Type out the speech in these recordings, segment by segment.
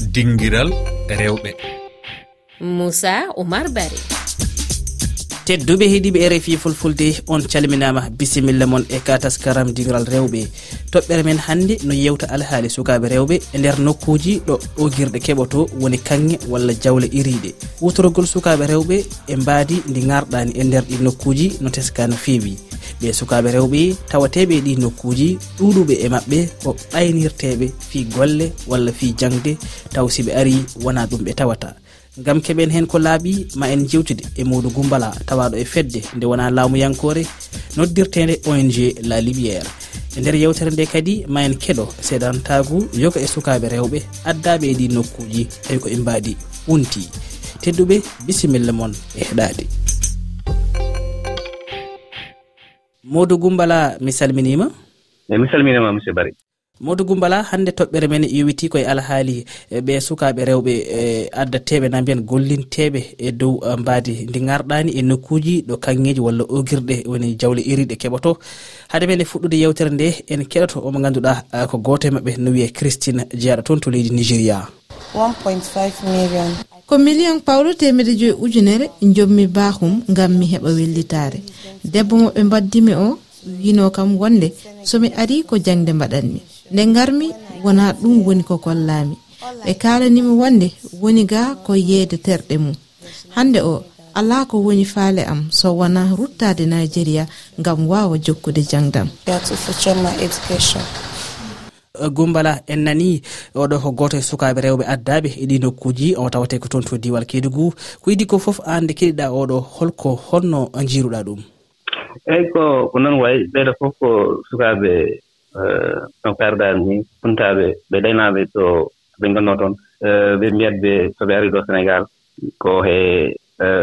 dinguiral rewɓe. Moussa oumar bari tedduɓe heeɗiɓe rfi fulfulde on calminama bisimilla moon e kataskaram dingiral rewɓe. Toɓɓere men hannde no yewta alhaali sukaɓe rewɓe e nder nokkuji ɗo ɗogirɗe keɓoto woni kanŋe walla jawle iriɗe wutorogol sukaɓe rewɓe e mbaadi ndi garɗani e nder ɗi nokkuji no teska no feewi. ɓe sukaɓe rewɓe tawateɓe ɗi nokkuji ɗuɗuɓe e mabɓe ko ɓaynirteɓe fi golle walla fi jangde taw siɓe ari wona ɗum ɓe tawata. Gam keɓen hen ko laaɓi ma en jewtude e muɗum gumbala tawaɗo e fedde nde wona laamuyankore noddirtede ong la lumiére e nder yewtere nde kadi ma en keɗo seedantagu yoga e sukaɓe rewɓe addaɓe e ɗi nokkuji tawi ko e mbaɗi unti. Tedduɓe bisimilla moon e heɗade modou gumbala mi salminima. E mi salminima monsieur bari modou gumbala hande toɓɓere men yowiti koye alhaali e, ɓe sukaɓe rewɓe e, addateɓe na mbiyan gollinteɓe e dow e, mbaadi. Ndi garɗani e nokkuji ɗo kangeji walla ogirɗe woni jawle iriɗe keɓoto. Hade men e fuɗɗude yewtere nde en keɗoto omo ganduɗa ko goto e mabɓe no wiye christine jeyaɗa toon to leydi nigéria. 1.5 million. ko million pawɗo temedde joyi ujunere jommi bahum gam mi heɓa wellitare debbo moɓe mbaddimi o wino kam wonde somi ari ko jangde mbaɗanmi. Nde garmi wona ɗum woni ko kollami ɓe kalanimi wonde woni ga ko yeede terɗe mum. Hande o ala ko woni faale am so wona ruttade nigéria gam wawa jokkude jangdam. Eh, gumbala en nani oɗo ko goto e sukaɓe rewɓe addaɓe e ɗi nokkuji o tawate ko toon to diwal keedugu ko idi ko foof an nde keɗiɗa oɗo holko honno jiruɗa ɗum? Eyyi ko ko noon wayi ɓeyɗo fof ko sukaaɓe eh, no kaaruɗaani ni puntaaɓe ɓe ɗaynaɓe to ɓe ngonnoo toon. Eh, ɓe mbiyat ɓe so ɓe ari ɗo sénégal ko he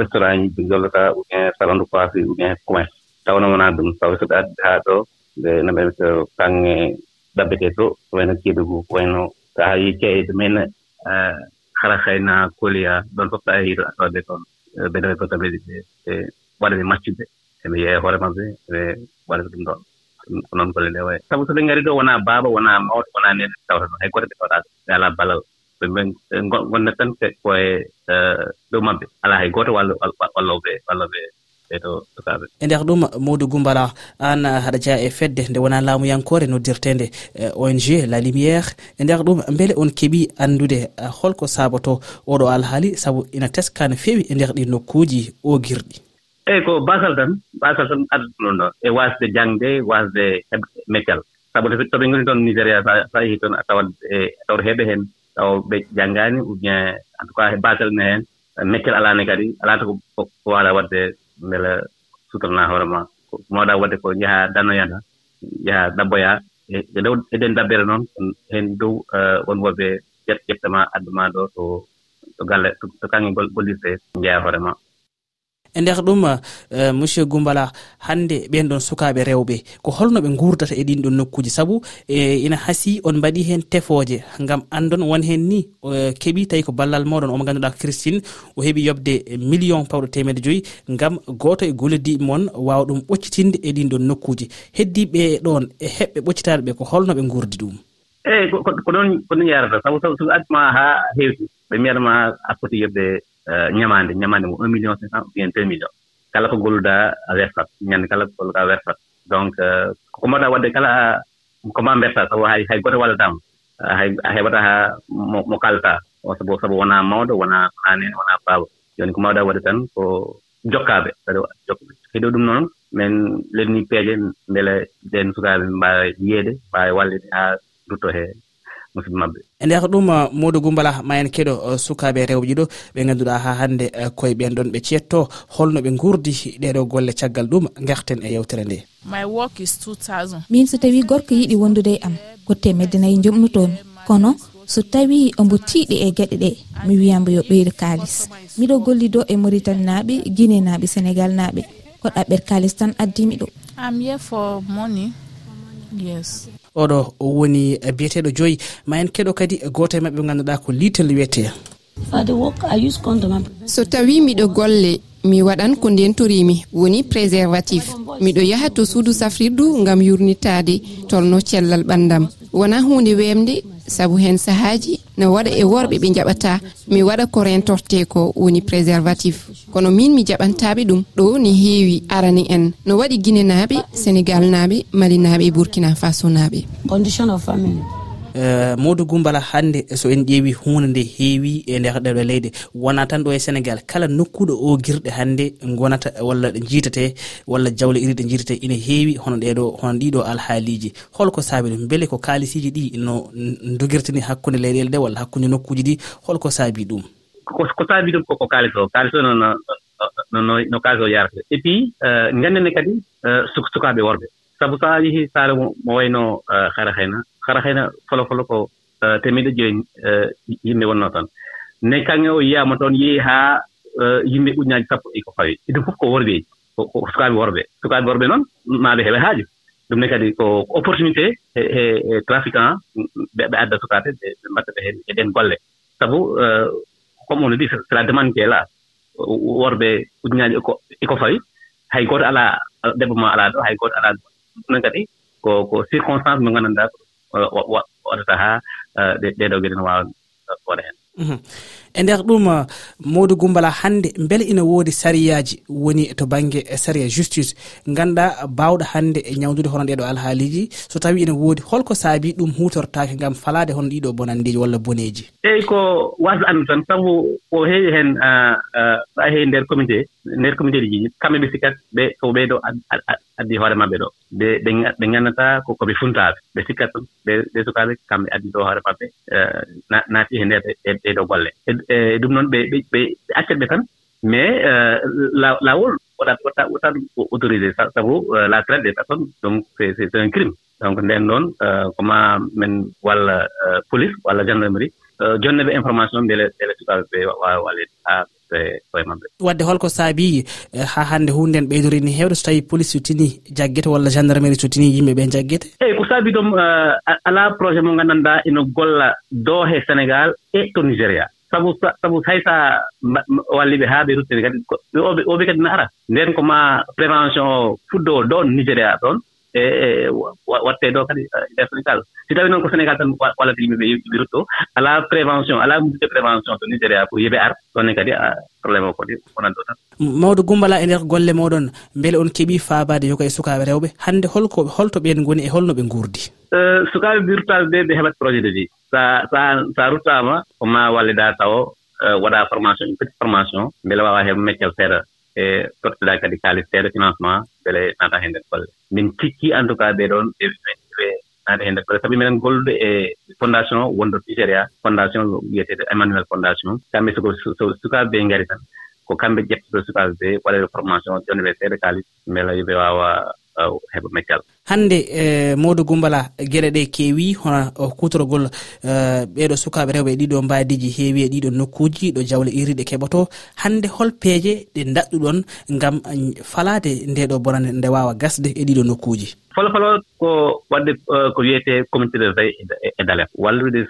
restaurant ji ɓe gollata ou bien salon de coiffure ou bien commerce. Tawnamana ɗum sabu so ɓe addi haa ɗo ɓe no ɓe to baŋnge ɗaɓetee to ko wayno keedugu ko wayno so a keeyde men e, hara hayna koliya ɗon fof so a yii a tawatde toon e, ɓe ndewe fof tawi ɓe waɗaɓe maccude eɓe yeeya hoore maɓɓe ɓe waɗata ɗum ɗon ko noon golle ɗe wayi. Sabu so ɓe ngari ɗo wonaa baaba wonaa mawɗo wonaa nene tawata ɗon hay goto ɓe tawɗaa ɓe alaa balal ɓe gonnet tan koye ɗow e, maɓɓe alaa hay gooto wallo walloɓe walloɓe e dow sukaaɓe e nder ɗum modou goumbala an haɗa jeya e fedde nde wona laamuyankore noddirtede e ong la lumiére e nder ɗum beele on keeɓi andude e holko saboto oɗo alhaali saabu ina teska no feewi e nder ɗi nokkuji ogirɗi. Eyi ko basal tan basal tan addata ɗum ɗon e wasde jangde wasde meccal sabu so ɓe ngoni toon nigéria sa yehi toon a tawat a tawat heɓe heen taw ɓe janngaani ou bien en tout cas basal ne heen métial alaani kadi alaata ko waala waɗde mbele sutornaa hoore maa ko mawɗaa waɗde ko njahaa ɗannoya tan njahaa ɗabboyaa e, e dow eɗen dabbere noon heen dow eh, won woɓe ƴettama addamaa ɗo to to galle to kaŋŋe gollirtee njaya hoore maa e nder ɗum eh, monsieur goumbala hannde ɓen ɗon sukaɓe rewɓe ko holno ɓe gurdata e ɗin ɗon nokkuji saabu e ina hasi on mbaɗi hen tefoje gam andon won hen ni keeɓi tawi ko ballal moɗon omo ganduɗa christine o heeɓi yobde million pawɗo temedde joyyi gam goto e golleddiɓe moon wawa ɗum ɓoccitinde e ɗin ɗon nokkuji heddiɓe ɗon e heɓɓe ɓoccitaɗe ɓe ko holno ɓe gurdi ɗum. Eeyi ko ɗon ko ɗon yarata. Sabu sabu so addima ha hewti ɓe mbiyatama a foti yobde Eh, ñamaande ñamaande mo un million cinq cent ou bien deux million kala ko ngolluɗaa a wertat ñannde kala ko ngolluɗaa wertat. Donc euh, ko mbaɗɗaa waɗde kala ko mbaa mbertaa sabu hay hay goto wallataama eh, hay a waɗa haa mo kaltaa sabu sabu wonaa mawɗo wonaa haanene wonaa baaba. Jooni ko mbaawɗaa waɗde tan ko jokkaaɓe kadi heɗo ɗum noon min lenni peeje mbele ɗeen sukaaɓe mbaawa yiyeede mbaawa wallide haa duttoo hee musidɓe maɓɓe e nder ɗum uh, modou goumbala ma en keɗo uh, sukaɓe rewɓe ɗo ɓe ganduɗa ha hannde uh, koye ɓen ɗon ɓe cetto holno ɓe gurdi ɗeɗo golle caggal ɗum garten e yewtere nde min so tawi gorko yiɗi wondude e am ko temedde nayyi jomnutomi kono so tawi omo tiiɗi e gueɗe ɗe mi wiyambo yo ɓeydo kaalis. Miɗo gollido e maritane naaɓe guine naaɓe sénégal naaɓe. Ko ɗaɓɓere kaalis tan addimi ɗo. Yes. oɗo woni biyeteɗo joyi. Ma en keɗo kadi goto e mabɓe ɓe ganduɗa ko litel wiyete. So tawi miɗo golle mi waɗan ko ndentorimi woni préservatif. Miɗo yaha to suudu safrirdu gam yurnitade tolno cellal ɓandam wona hunde wemde sabu hen sahaji no waɗa e worɓe ɓe jaɓata mi waɗa ko rentorte ko woni préservatif. Kono min mi jaɓantaɓe ɗum ɗo ni heewi arani en. No waɗi guinenaɓe sénégal naɓe mali naɓe e burkina faso naɓe condition of family. Eh, modou gumbala hannde e so en ƴeewi hunde nde heewi e nder ɗeɗo e leyɗe wona tan ɗo e sénégal. Kala nokkuɗo o guirɗe hannde gonata walla ɗe jiitate walla jawle iri ɗe jiitate ina heewi hono ɗeɗo hono ɗiɗo alhaaliji holko saabi ɗum beele ko kaalisiji ɗi no dogirtini hakkude leyɗele ɗe walla hakkude nokkuji ɗi holko saabi ɗum. Ko saabi ɗum koko kaalis o kaalis o no no no kaalis o yarata et puis eh, gandene kadi eh, sukaaɓe worɓe. sabu so a yehi saare mo wayno eh, hara hayna hara hayna folo folo ko eh, temeɗe joyi eh, yimɓe wonno toon ne kanŋe o yiyaama toon yehi haa yimɓe uñaaji sappo ɗi ko fawi. Ɗum fof ko worɓeeji ko sukaaɓe worɓe. Sukaaɓe worɓe noon maaɓe heɓe haaju. Ɗum ne kadi ko opportunité e trafiquant ɓe adda sukaaɓe ɓe mbatta ɓe heen e eɗen golle. Sabu comme on dit c'est la demande qui est là. Worɓe uñaaji eko e fawi. Hay gooto alaa debbo ma alaa ɗo hay gooto alaa ɗo ɗumen kadi ko ko circonstance mo nganndanɗaa waɗata haa ɗeɗo no waawa waɗa heen e nder ɗum uh, modou gumbala hannde beele ina woodi sariyaji woni to banggue saria justice. Ganduɗa bawɗo hannde e ñawdude hono ɗeɗo alhaaliji. So tawi ina woodi holko saabi ɗum hutortake ngam falade hono ɗiɗo bonandeji walla boneji eyi ko wasde andu tan sabu ko heewi heen ɗa heewi nder comité nder comité ji ji kamɓe ɓe sikkat ɓe ko ɓeyɗo addi hoore maɓɓe ɗo. Ɓe nganndataa ko koɓe funtaaɓe ɓe sikkat ɗum ɓe sukaaɓe kamɓe addi ɗo hoore maɓɓe naati e nder e, e ɗeɗo golle. e ɗum noon ɓe ɓe accat ɓe tan mais euh, laawol waɗat waɗata waɗata ɗum autorisé sabu euh, la traite des personnes donc c'est c'est un crime. Donc nden noon euh, koma men walla police walla gendarmerie jonne ɓe information mbele mbele sukaɓe ɓe wawa walede haa koye maɓɓe wadde holko saabi eh, ha hannde hunde en ɓeydorini heewde so tawi police sutini jaggete walla gendarmerie sutini yimɓe ɓe jaggete? Eeyi ko saabi ɗum alaa projet mo nganndanɗaa ino golla doohe sénégal e to nigéria. sabu sabu hay so a walli ɓe haa ɓe ruttini kadi oɓe kadi no ara nden ko ma prévention o fuɗdoo ɗoon nigéria ɗon. e, e watte ɗo kadi nder sénégal. Si tawi noon ko sénégal tan wallata yimɓe ɓe rutto alaa prévention alaa mudude prévention to nigéria pour yoɓe ar ɗonne kadi probléme o kadi wonan ɗo tan. Mawdo gumbala e nder golle moɗon beele on keeɓi faabade yoga e sukaaɓe rewɓe hannde holko holto ɓen ngoni e holno ɓe nguurdi. E, sukaaɓe birutaɓe ɓe ɓe heɓat projet de vie sa sa sa ruttaama ko ma wallida taw waɗa formation une petite formation mbele wawa heɓ meccal seeɗa e totteɗa kadi kaalis seeɗa financement mbele nana e nder golle min cikki en tout cas ɓe ɗon ɓe naata e nder golle sabi minen gollude e fondation wonɗo pigéria fondation wiyeteede emmanuel fondation kamɓe soko sukaaɓe ɓe ngari tan ko kamɓe ƴettoto sukaaɓe ɓe waɗeede formation jonde ɓe seeɗa kaalis mbela yoɓe waawa heɓa meccal hande e, modou gumbala gueɗe ɗe keewi hono kutorogol e, ɓeɗo sukaɓe rewɓe ɗiɗo mbadiji heewi e ɗiɗo nokkuji ɗo jawle irriɗe keɓoto. Hannde hol peeje ɗe daɗɗuɗon ngam mm, falade ndeɗo bonande nde wawa gasde e ɗiɗo nokkuji falo falo ko waɗde e, ko wiyete communauté de veille e dalef. Wallude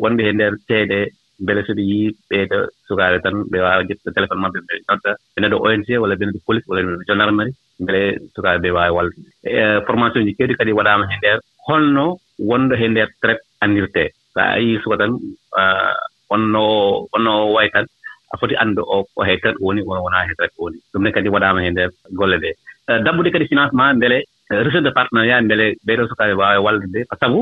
wonde e nder ceeɗe mbele so ɓe yii ɓeyda sukaaɓe tan ɓe waawa ƴetta téléphone maɓɓe ɓe nodda ɓe nodda ONG walla ɓe nodda police walla ɓe nodda gendarmerie mbele sukaaɓe ɓe waawi wallude. E, e, formation ji keedi kadi waɗaama he ndeer holno wonɗo he ndeer traite anndirtee so a yii suka tan wonno wonno way tan a foti anndu o o he traite woni wono wonaa he traite woni. Ɗum ne kadi waɗaama he ndeer golle ɗee dabbude kadi financement mbele e, recherche de partenariat mbele ɓeeɗoo sukaaɓe waawi wallude. Sabu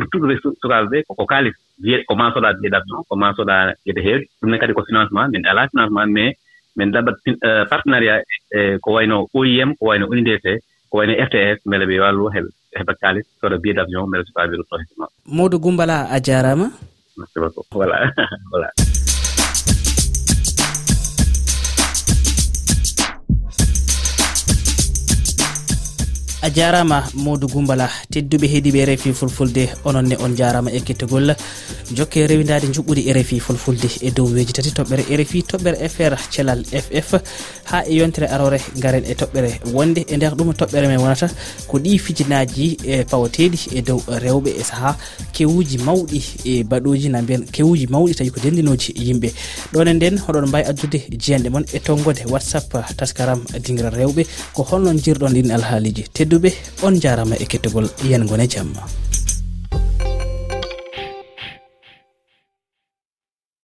ruttude ɓe sukaaɓe ɓe koko kaalis wiye ko maa soɗaa ɗeeɗat noon ko maa soɗaa geɗe heewi ɗum ne kadi ko financement min alaa financement mais min ɗaɓat euh, partenariat e ko wayno oim ko wayno unidc ko wayno fts mbele ɓe wallu heɓa kaalis soɗa billet d' avion mbele so faabi rutto hesima modou goumbala a jarama. Merci beaucoup. Voilà. Voilà. a jarama modou gumbala tedduɓe heediɓe rfi fulfulde ononne on jarama e kettogol. Jokke rewidade juɓɓudi e rfi fulfulde e dow weji tati toɓɓere e rfi toɓɓere fr thelal ff ha e yontere arore garen e toɓɓere wonde e nder ɗum toɓɓere men wonata ko ɗi fijinaji e pawateɗi e dow rewɓe e saaha kewuji mawɗi e baɗoji na mbiyan kewuji mawɗi tawi ko dendinoji yimɓe. Ɗone nden hoɗon mbawi addude jiyanɗe moon e tonggode whatsapp taskaram dingra rewɓe ko holnon jirɗon ɗin alhaaliji. tedduɓe on jarama e kettogol yengone jamma.